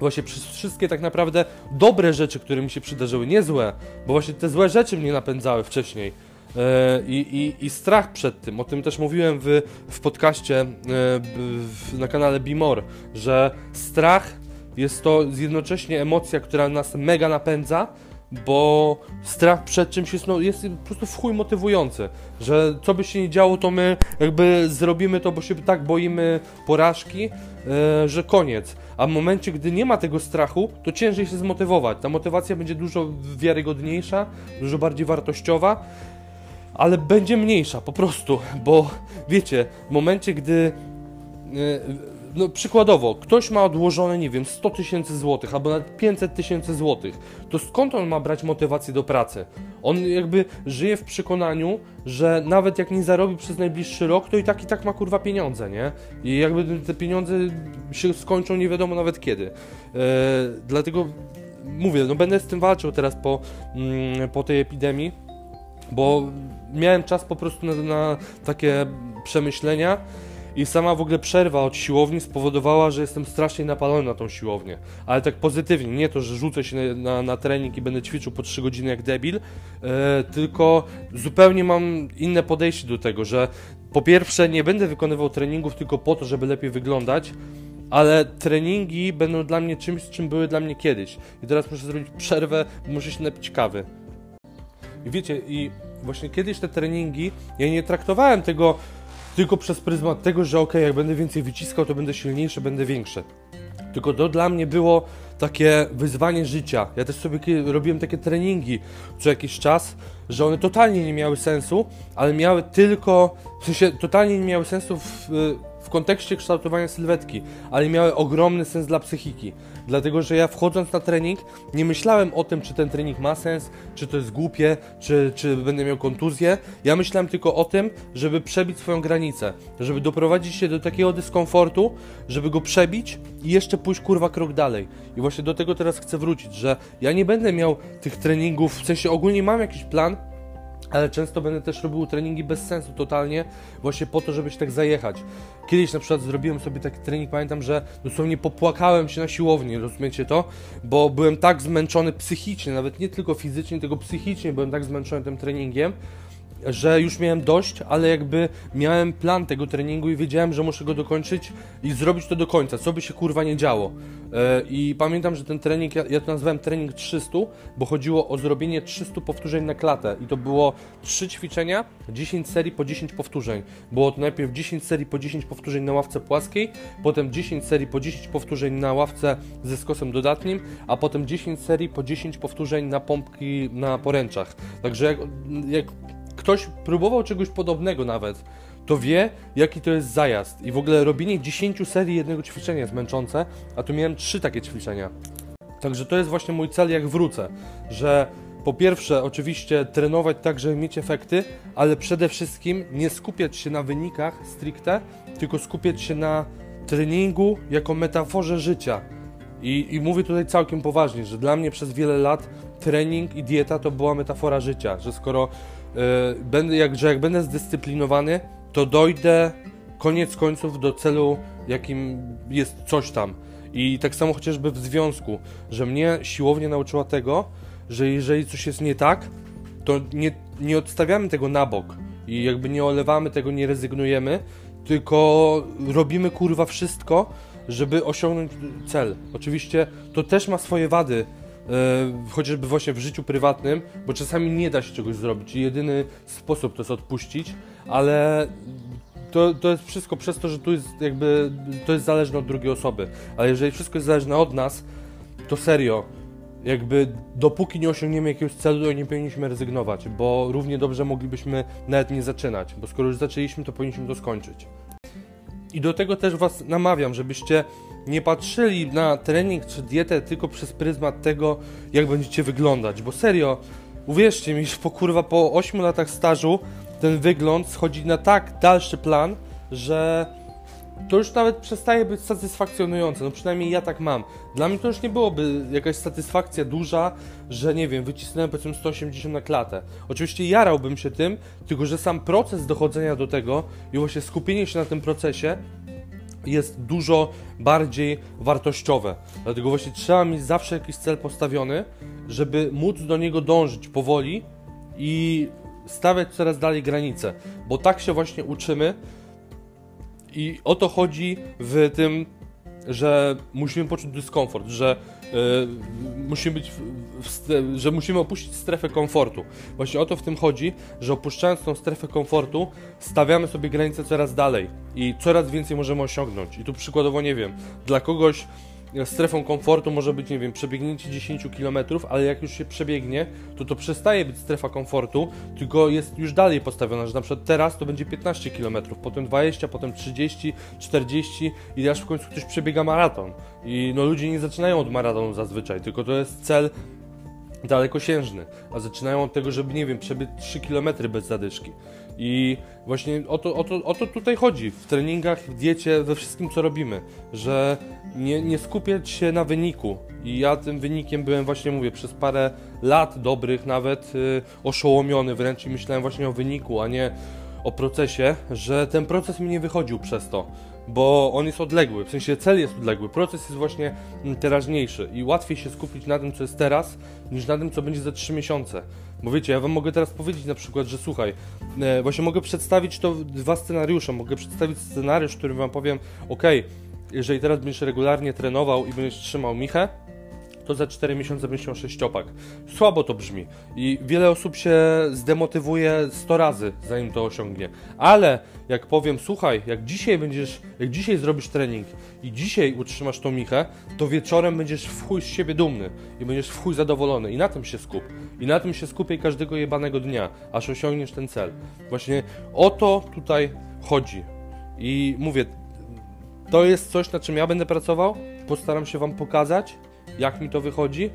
właśnie przez wszystkie tak naprawdę dobre rzeczy, które mi się przydarzyły, nie złe, bo właśnie te złe rzeczy mnie napędzały wcześniej. E, I, i, I, strach przed tym, o tym też mówiłem w, w podcaście e, na kanale Bimor, że strach jest to jednocześnie emocja, która nas mega napędza, bo strach przed czymś jest, no, jest po prostu w chuj motywujący, że co by się nie działo, to my jakby zrobimy to, bo się tak boimy porażki, yy, że koniec. A w momencie, gdy nie ma tego strachu, to ciężej się zmotywować. Ta motywacja będzie dużo wiarygodniejsza, dużo bardziej wartościowa, ale będzie mniejsza po prostu, bo wiecie, w momencie, gdy yy, no przykładowo, ktoś ma odłożone, nie wiem, 100 tysięcy złotych albo nawet 500 tysięcy złotych, to skąd on ma brać motywację do pracy? On jakby żyje w przekonaniu, że nawet jak nie zarobi przez najbliższy rok, to i tak i tak ma kurwa pieniądze, nie? I jakby te pieniądze się skończą nie wiadomo nawet kiedy. Eee, dlatego mówię, no będę z tym walczył teraz po, mm, po tej epidemii, bo miałem czas po prostu na, na takie przemyślenia i sama w ogóle przerwa od siłowni spowodowała, że jestem strasznie napalony na tą siłownię. Ale tak pozytywnie, nie to, że rzucę się na, na, na trening i będę ćwiczył po 3 godziny jak debil, e, tylko zupełnie mam inne podejście do tego, że po pierwsze nie będę wykonywał treningów tylko po to, żeby lepiej wyglądać, ale treningi będą dla mnie czymś, czym były dla mnie kiedyś. I teraz muszę zrobić przerwę, muszę się napić kawy. I wiecie, i właśnie kiedyś te treningi, ja nie traktowałem tego tylko przez pryzmat tego, że ok, jak będę więcej wyciskał, to będę silniejszy, będę większy. Tylko to dla mnie było takie wyzwanie życia. Ja też sobie robiłem takie treningi co jakiś czas, że one totalnie nie miały sensu, ale miały tylko, w sensie totalnie nie miały sensu w, w kontekście kształtowania sylwetki, ale miały ogromny sens dla psychiki. Dlatego, że ja wchodząc na trening, nie myślałem o tym, czy ten trening ma sens, czy to jest głupie, czy, czy będę miał kontuzję. Ja myślałem tylko o tym, żeby przebić swoją granicę, żeby doprowadzić się do takiego dyskomfortu, żeby go przebić i jeszcze pójść kurwa krok dalej. I właśnie do tego teraz chcę wrócić, że ja nie będę miał tych treningów, w sensie ogólnie mam jakiś plan, ale często będę też robił treningi bez sensu totalnie, właśnie po to, żeby się tak zajechać. Kiedyś na przykład zrobiłem sobie taki trening, pamiętam, że dosłownie popłakałem się na siłowni, rozumiecie to? Bo byłem tak zmęczony psychicznie, nawet nie tylko fizycznie, tylko psychicznie byłem tak zmęczony tym treningiem, że już miałem dość, ale jakby miałem plan tego treningu i wiedziałem, że muszę go dokończyć i zrobić to do końca, co by się kurwa nie działo. E, I pamiętam, że ten trening, ja, to nazwałem trening 300, bo chodziło o zrobienie 300 powtórzeń na klatę i to było 3 ćwiczenia, 10 serii po 10 powtórzeń. Było to najpierw 10 serii po 10 powtórzeń na ławce płaskiej, potem 10 serii po 10 powtórzeń na ławce ze skosem dodatnim, a potem 10 serii po 10 powtórzeń na pompki na poręczach. Także jak, jak ktoś próbował czegoś podobnego nawet, to wie, jaki to jest zajazd. I w ogóle robienie 10 serii jednego ćwiczenia jest męczące, a tu miałem 3 takie ćwiczenia. Także to jest właśnie mój cel, jak wrócę, że po pierwsze, oczywiście trenować tak, żeby mieć efekty, ale przede wszystkim nie skupiać się na wynikach stricte, tylko skupiać się na treningu jako metaforze życia. I, I mówię tutaj całkiem poważnie, że dla mnie przez wiele lat trening i dieta to była metafora życia, że skoro będę, jak, że jak będę zdyscyplinowany, to dojdę koniec końców do celu, jakim jest coś tam. I tak samo chociażby w związku, że mnie siłownie nauczyła tego, że jeżeli coś jest nie tak, to nie, nie odstawiamy tego na bok i jakby nie olewamy tego, nie rezygnujemy, tylko robimy kurwa wszystko, żeby osiągnąć cel. Oczywiście to też ma swoje wady, chociażby właśnie w życiu prywatnym, bo czasami nie da się czegoś zrobić i jedyny sposób to jest odpuścić, ale to, to jest wszystko przez to, że tu jest jakby, to jest zależne od drugiej osoby, ale jeżeli wszystko jest zależne od nas, to serio, jakby dopóki nie osiągniemy jakiegoś celu, to nie powinniśmy rezygnować, bo równie dobrze moglibyśmy nawet nie zaczynać, bo skoro już zaczęliśmy, to powinniśmy to skończyć. I do tego też Was namawiam, żebyście nie patrzyli na trening czy dietę tylko przez pryzmat tego, jak będziecie wyglądać, bo serio, uwierzcie mi, że po kurwa po 8 latach stażu ten wygląd schodzi na tak dalszy plan, że to już nawet przestaje być satysfakcjonujące. No przynajmniej ja tak mam. Dla mnie to już nie byłoby jakaś satysfakcja duża, że nie wiem, wycisnąłem powiedzmy 180 na klatę. Oczywiście jarałbym się tym, tylko że sam proces dochodzenia do tego i właśnie skupienie się na tym procesie jest dużo bardziej wartościowe. Dlatego właśnie trzeba mieć zawsze jakiś cel postawiony, żeby móc do niego dążyć powoli i stawiać coraz dalej granice, bo tak się właśnie uczymy i o to chodzi w tym, że musimy poczuć dyskomfort, że yy, musimy być, w, w, że musimy opuścić strefę komfortu. Właśnie o to w tym chodzi, że opuszczając tą strefę komfortu, stawiamy sobie granice coraz dalej i coraz więcej możemy osiągnąć. I tu przykładowo nie wiem, dla kogoś strefą komfortu może być, nie wiem, przebiegnięcie 10 km, ale jak już się przebiegnie, to to przestaje być strefa komfortu, tylko jest już dalej postawiona, że na przykład teraz to będzie 15 km, potem 20, potem 30, 40 i aż w końcu ktoś przebiega maraton. I no ludzie nie zaczynają od maratonu zazwyczaj, tylko to jest cel dalekosiężny, a zaczynają od tego, żeby, nie wiem, przebyć 3 km bez zadyszki. I właśnie o to, o, to, o to tutaj chodzi w treningach, w diecie, we wszystkim co robimy, że nie, nie skupiać się na wyniku. I ja tym wynikiem byłem właśnie, mówię, przez parę lat dobrych nawet yy, oszołomiony wręcz i myślałem właśnie o wyniku, a nie o procesie, że ten proces mi nie wychodził przez to bo on jest odległy, w sensie cel jest odległy, proces jest właśnie teraźniejszy i łatwiej się skupić na tym, co jest teraz, niż na tym, co będzie za 3 miesiące. Bo wiecie, ja wam mogę teraz powiedzieć na przykład, że słuchaj, e, właśnie mogę przedstawić to dwa scenariusze, mogę przedstawić scenariusz, w którym wam powiem, ok, jeżeli teraz będziesz regularnie trenował i będziesz trzymał michę, to za 4 miesiące będziesz miał sześciopak. Słabo to brzmi i wiele osób się zdemotywuje 100 razy, zanim to osiągnie. Ale jak powiem, słuchaj, jak dzisiaj będziesz, jak dzisiaj zrobisz trening i dzisiaj utrzymasz tą michę, to wieczorem będziesz w chuj z siebie dumny i będziesz w chuj zadowolony i na tym się skup. I na tym się skupię każdego jebanego dnia, aż osiągniesz ten cel. Właśnie o to tutaj chodzi. I mówię, to jest coś, na czym ja będę pracował. Postaram się Wam pokazać, jak mi to wychodzi yy,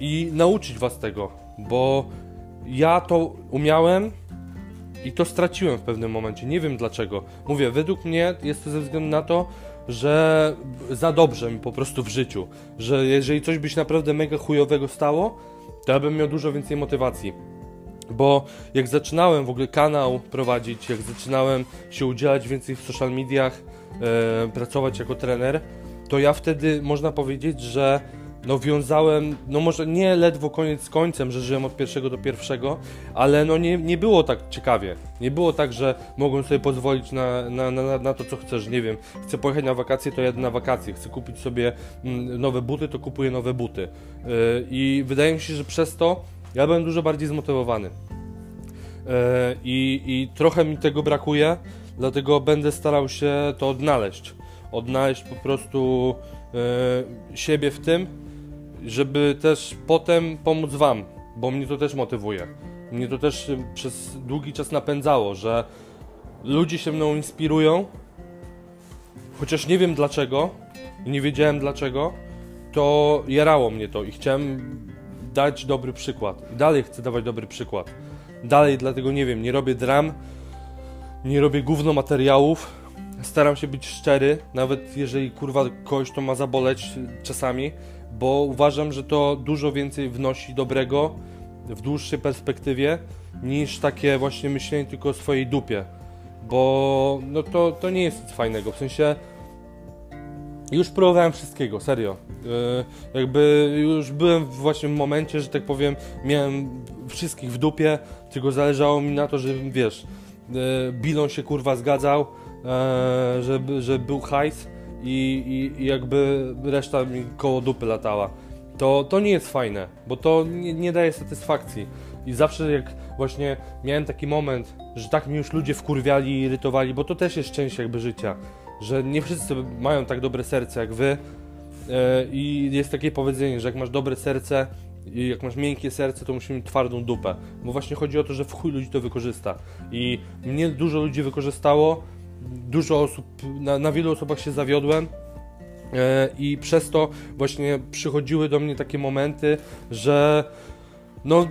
i nauczyć Was tego, bo ja to umiałem i to straciłem w pewnym momencie. Nie wiem dlaczego. Mówię, według mnie jest to ze względu na to, że za dobrze mi po prostu w życiu. Że jeżeli coś by się naprawdę mega chujowego stało, to ja bym miał dużo więcej motywacji. Bo jak zaczynałem w ogóle kanał prowadzić, jak zaczynałem się udzielać więcej w social mediach, pracować jako trener, to ja wtedy można powiedzieć, że no wiązałem, no może nie ledwo koniec z końcem, że żyłem od pierwszego do pierwszego, ale no nie, nie było tak ciekawie. Nie było tak, że mogłem sobie pozwolić na, na, na, na to, co chcesz. Nie wiem, chcę pojechać na wakacje, to jadę na wakacje. Chcę kupić sobie mm, nowe buty, to kupuję nowe buty. Yy, I wydaje mi się, że przez to ja byłem dużo bardziej zmotywowany. Yy, I, I trochę mi tego brakuje, dlatego będę starał się to odnaleźć. Odnaleźć po prostu yy, siebie w tym, żeby też potem pomóc Wam, bo mnie to też motywuje. Mnie to też y, przez długi czas napędzało, że ludzie się mną inspirują, chociaż nie wiem dlaczego, nie wiedziałem dlaczego, to jarało mnie to i chciałem dać dobry przykład. I dalej chcę dawać dobry przykład. Dalej, dlatego nie wiem, nie robię dram, nie robię gówno materiałów. Staram się być szczery, nawet jeżeli kurwa kogoś to ma zaboleć czasami, bo uważam, że to dużo więcej wnosi dobrego w dłuższej perspektywie niż takie właśnie myślenie tylko o swojej dupie. Bo no to, to nie jest nic fajnego. W sensie już próbowałem wszystkiego, serio. Yy, jakby już byłem właśnie w momencie, że tak powiem, miałem wszystkich w dupie, tylko zależało mi na to, żebym, wiesz, Bilon się kurwa zgadzał, żeby, że był hajs i, i, i jakby reszta mi koło dupy latała. To, to nie jest fajne, bo to nie, nie daje satysfakcji. I zawsze jak właśnie miałem taki moment, że tak mi już ludzie wkurwiali i irytowali, bo to też jest część jakby życia że nie wszyscy mają tak dobre serce jak wy. E, I jest takie powiedzenie, że jak masz dobre serce i jak masz miękkie serce, to musimy mieć twardą dupę. Bo właśnie chodzi o to, że w chuj ludzi to wykorzysta. I mnie dużo ludzi wykorzystało, dużo osób, na, na wielu osobach się zawiodłem. E, I przez to właśnie przychodziły do mnie takie momenty, że no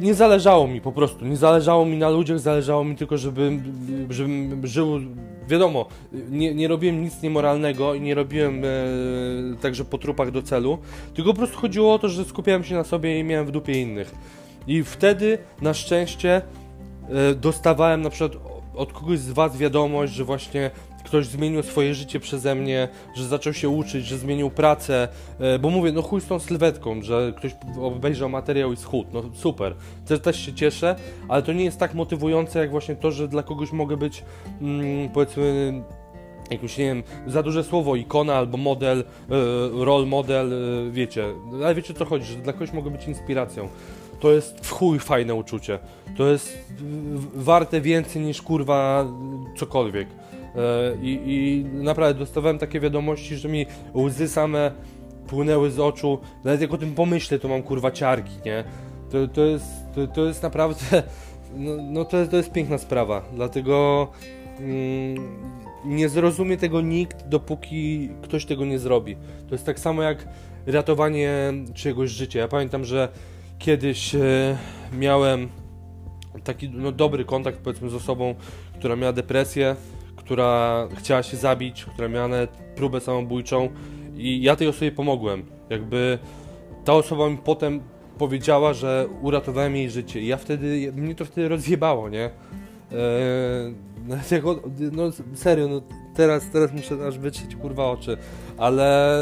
nie zależało mi po prostu, nie zależało mi na ludziach, zależało mi tylko, żebym, żebym żył, wiadomo, nie, nie robiłem nic niemoralnego i nie robiłem e, także po trupach do celu, tylko po prostu chodziło o to, że skupiałem się na sobie i miałem w dupie innych. I wtedy na szczęście e, dostawałem na przykład od kogoś z Was wiadomość, że właśnie ktoś zmienił swoje życie przeze mnie, że zaczął się uczyć, że zmienił pracę, e, bo mówię, no chuj z tą sylwetką, że ktoś obejrzał materiał i schód, no super, też, też się cieszę, ale to nie jest tak motywujące jak właśnie to, że dla kogoś mogę być, mm, powiedzmy, jakimś, nie wiem, za duże słowo, ikona albo model, e, role model, e, wiecie, ale wiecie co chodzi, że dla kogoś mogę być inspiracją. To jest w chuj fajne uczucie. To jest warte więcej niż kurwa cokolwiek. E, I, I naprawdę dostawałem takie wiadomości, że mi łzy same płynęły z oczu. Nawet jak o tym pomyślę, to mam kurwa ciarki, nie? To, to, jest, to, to jest naprawdę. No, no to, to jest piękna sprawa. Dlatego mm, nie zrozumie tego nikt, dopóki ktoś tego nie zrobi. To jest tak samo jak ratowanie czyjegoś życia. Ja pamiętam, że kiedyś e, miałem taki no, dobry kontakt powiedzmy z osobą, która miała depresję która chciała się zabić, która miała nawet próbę samobójczą i ja tej osobie pomogłem. Jakby ta osoba mi potem powiedziała, że uratowałem jej życie i ja wtedy, mnie to wtedy rozjebało, nie? Eee, no serio, no teraz, teraz muszę aż wytrzeć kurwa oczy, ale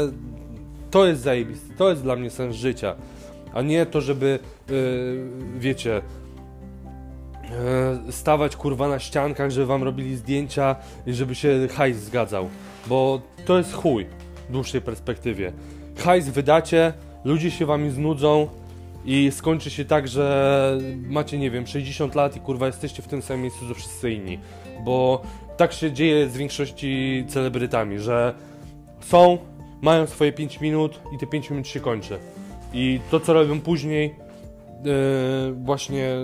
to jest zajebiste, to jest dla mnie sens życia, a nie to, żeby, yy, wiecie, stawać kurwa na ściankach, żeby wam robili zdjęcia i żeby się hajs zgadzał. Bo to jest chuj w dłuższej perspektywie. Hajs wydacie, ludzie się wami znudzą i skończy się tak, że macie, nie wiem, 60 lat i kurwa jesteście w tym samym miejscu co wszyscy inni. Bo tak się dzieje z większości celebrytami, że są, mają swoje 5 minut i te 5 minut się kończy. I to, co robią później, yy, właśnie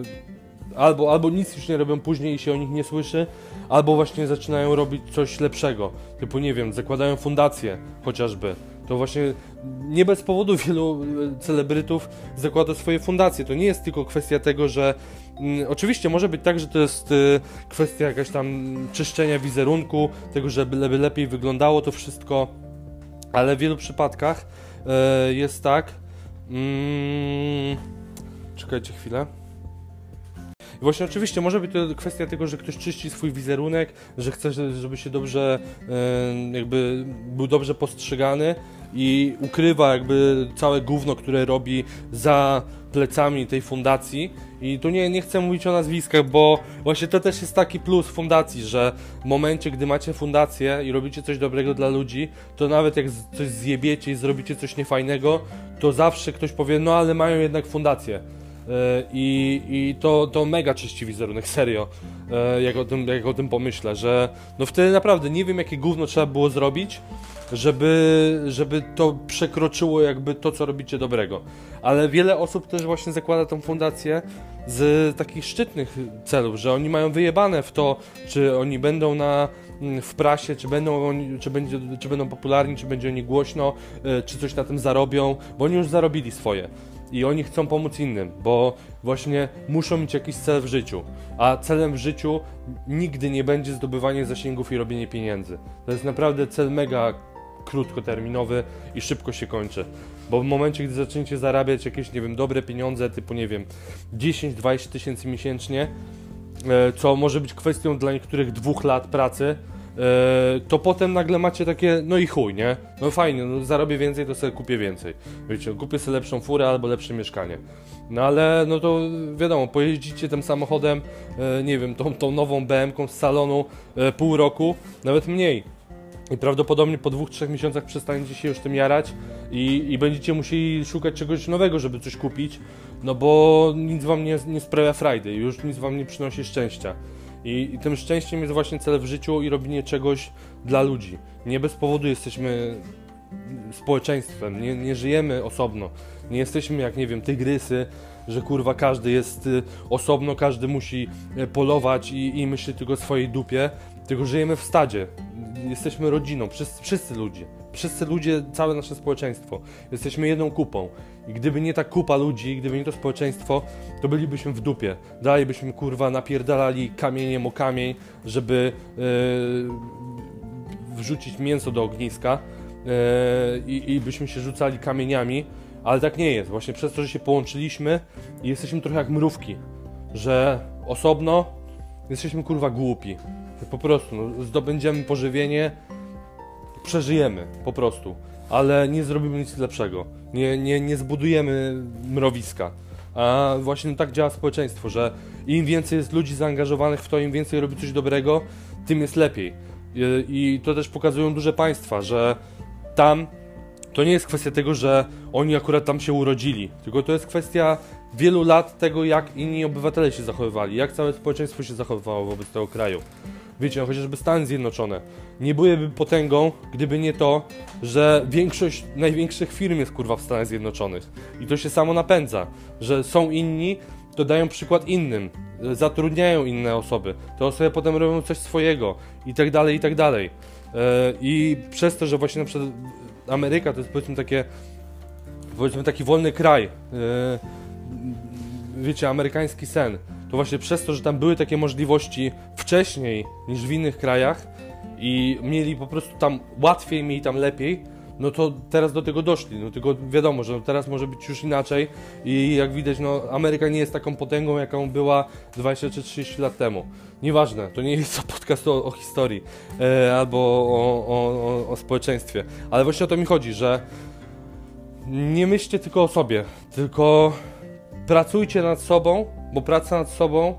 albo, albo nic już nie robią później i się o nich nie słyszy, albo właśnie zaczynają robić coś lepszego. Typu, nie wiem, zakładają fundacje chociażby. To właśnie nie bez powodu wielu e, celebrytów zakłada swoje fundacje. To nie jest tylko kwestia tego, że mm, oczywiście może być tak, że to jest y, kwestia jakaś tam czyszczenia wizerunku, tego, żeby lepiej wyglądało to wszystko, ale w wielu przypadkach y, jest tak. Mm, czekajcie chwilę. I właśnie oczywiście może być to kwestia tego, że ktoś czyści swój wizerunek, że chce, żeby się dobrze, jakby był dobrze postrzegany i ukrywa jakby całe gówno, które robi za plecami tej fundacji. I tu nie, nie chcę mówić o nazwiskach, bo właśnie to też jest taki plus fundacji, że w momencie, gdy macie fundację i robicie coś dobrego dla ludzi, to nawet jak coś zjebiecie i zrobicie coś niefajnego, to zawsze ktoś powie, no ale mają jednak fundację. E, I, i to, to mega czyści wizerunek, serio, e, jak o, tym, jak o tym pomyślę, że no wtedy naprawdę nie wiem jakie gówno trzeba było zrobić, żeby, żeby to przekroczyło jakby to, co robicie dobrego. Ale wiele osób też właśnie zakłada tą fundację z takich szczytnych celów, że oni mają wyjebane w to, czy oni będą na, w prasie, czy będą, oni, czy, będzie, czy będą popularni, czy będzie oni głośno, e, czy coś na tym zarobią, bo oni już zarobili swoje i oni chcą pomóc innym, bo właśnie muszą mieć jakiś cel w życiu, a celem w życiu nigdy nie będzie zdobywanie zasięgów i robienie pieniędzy. To jest naprawdę cel mega krótkoterminowy i szybko się kończy. Bo w momencie, gdy zaczniecie zarabiać jakieś, nie wiem, dobre pieniądze, typu, nie wiem, 10-20 tysięcy miesięcznie, co może być kwestią dla niektórych dwóch lat pracy, to potem nagle macie takie, no i chuj, nie? No fajnie, no zarobię więcej, to sobie kupię więcej. Wiecie, kupię sobie lepszą furę albo lepsze mieszkanie. No ale no to wiadomo, pojeździcie tym samochodem, e, nie wiem, tą, tą nową BM-ką z salonu e, pół roku, nawet mniej. I prawdopodobnie po dwóch, trzech miesiącach przestaniecie się już tym jarać i, i będziecie musieli szukać czegoś nowego, żeby coś kupić, no bo nic wam nie, nie sprawia frajdy, już nic wam nie przynosi szczęścia. I, I tym szczęściem jest właśnie cel w życiu i robienie czegoś dla ludzi. Nie bez powodu jesteśmy społeczeństwem, nie, nie żyjemy osobno. Nie jesteśmy jak, nie wiem, tygrysy, że kurwa każdy jest y, osobno, każdy musi y, polować i, i myśli tylko o swojej dupie, tylko żyjemy w stadzie. Jesteśmy rodziną, wszyscy, wszyscy ludzie. Wszyscy ludzie, całe nasze społeczeństwo. Jesteśmy jedną kupą. I gdyby nie ta kupa ludzi, gdyby nie to społeczeństwo, to bylibyśmy w dupie. Dalej byśmy kurwa napierdalali kamieniem o kamień, żeby yy, wrzucić mięso do ogniska yy, i byśmy się rzucali kamieniami, ale tak nie jest. Właśnie przez to, że się połączyliśmy i jesteśmy trochę jak mrówki, że osobno jesteśmy kurwa głupi. Po prostu no, zdobędziemy pożywienie, przeżyjemy po prostu, ale nie zrobimy nic lepszego. Nie, nie, nie zbudujemy mrowiska. A właśnie tak działa społeczeństwo, że im więcej jest ludzi zaangażowanych w to, im więcej robi coś dobrego, tym jest lepiej. I, to też pokazują duże państwa, że tam to nie jest kwestia tego, że oni akurat tam się urodzili, tylko to jest kwestia wielu lat tego, jak inni obywatele się zachowywali, jak całe społeczeństwo się zachowywało wobec tego kraju. Wiecie, no chociażby Stany Zjednoczone nie byłyby potęgą, gdyby nie to, że większość największych firm jest kurwa w Stanach Zjednoczonych. I to się samo napędza, że są inni, to dają przykład innym, zatrudniają inne osoby, te osoby potem robią coś swojego i tak dalej, i tak dalej. E, I przez to, że właśnie na przykład Ameryka to jest powiedzmy takie, powiedzmy taki wolny kraj, e, wiecie, amerykański sen, to właśnie przez to, że tam były takie możliwości wcześniej niż w innych krajach i mieli po prostu tam łatwiej, mieli tam lepiej, no to teraz do tego doszli. No tylko wiadomo, że teraz może być już inaczej i jak widać, no Ameryka nie jest taką potęgą, jaką była 20 czy 30 lat temu. Nieważne, to nie jest podcast o, o historii e, albo o, o, o społeczeństwie, ale właśnie o to mi chodzi, że nie myślcie tylko o sobie, tylko pracujcie nad sobą, bo praca nad sobą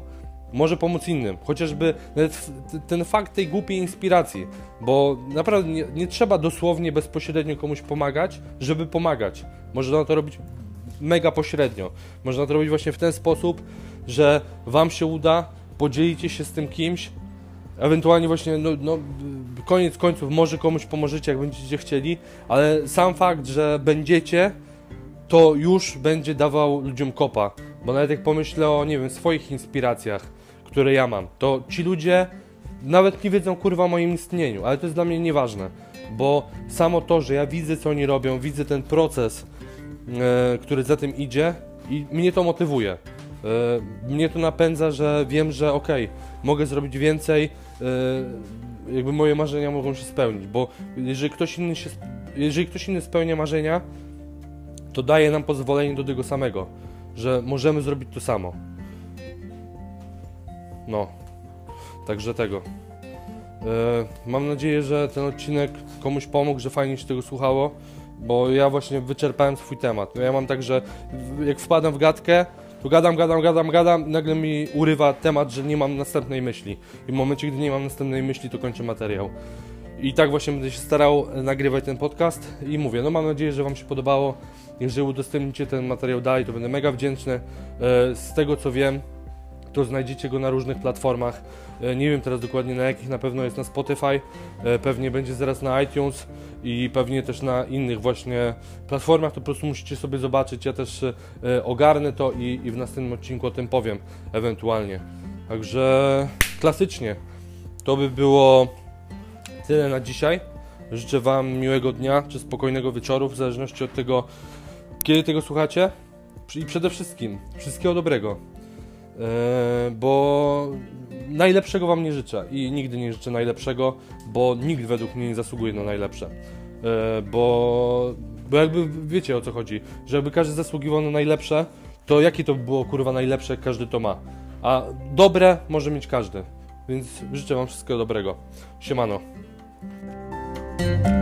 może pomóc innym. Chociażby ten fakt tej głupiej inspiracji, bo naprawdę nie, nie, trzeba dosłownie bezpośrednio komuś pomagać, żeby pomagać. Można to robić mega pośrednio. Można to robić właśnie w ten sposób, że Wam się uda, podzielicie się z tym kimś, ewentualnie właśnie, no, no, koniec końców, może komuś pomożecie, jak będziecie chcieli, ale sam fakt, że będziecie, to już będzie dawał ludziom kopa. Bo nawet jak pomyślę o, nie wiem, swoich inspiracjach, które ja mam, to ci ludzie nawet nie wiedzą kurwa o moim istnieniu, ale to jest dla mnie nieważne, bo samo to, że ja widzę co oni robią, widzę ten proces, e, który za tym idzie i mnie to motywuje. E, mnie to napędza, że wiem, że okej, okay, mogę zrobić więcej, e, jakby moje marzenia mogą się spełnić, bo jeżeli ktoś inny się, jeżeli ktoś inny spełnia marzenia, to daje nam pozwolenie do tego samego, że możemy zrobić to samo. No, także tego. E, mam nadzieję, że ten odcinek komuś pomógł, że fajnie się tego słuchało, bo ja właśnie wyczerpałem swój temat. No ja mam tak, że jak wpadam w gadkę, to gadam, gadam, gadam, gadam, nagle mi urywa temat, że nie mam następnej myśli. I w momencie, gdy nie mam następnej myśli, to kończę materiał. I tak właśnie będę się starał nagrywać ten podcast i mówię, no mam nadzieję, że Wam się podobało. Jeżeli udostępnicie ten materiał dalej, to będę mega wdzięczny. E, z tego co wiem, to znajdziecie go na różnych platformach. E, nie wiem teraz dokładnie na jakich, na pewno jest na Spotify, e, pewnie będzie zaraz na iTunes i pewnie też na innych właśnie platformach, to po prostu musicie sobie zobaczyć. Ja też e, ogarnę to i, i w następnym odcinku o tym powiem ewentualnie. Także klasycznie to by było tyle na dzisiaj. Życzę Wam miłego dnia czy spokojnego wieczoru, w zależności od tego, kiedy tego słuchacie. I przede wszystkim wszystkiego dobrego. E, bo najlepszego Wam nie życzę i nigdy nie życzę najlepszego, bo nikt według mnie nie zasługuje na najlepsze. E, bo, bo jakby wiecie o co chodzi, że jakby każdy zasługiwał na najlepsze, to jakie to było kurwa najlepsze, każdy to ma. A dobre może mieć każdy. Więc życzę Wam wszystkiego dobrego. Siemano. Thank you.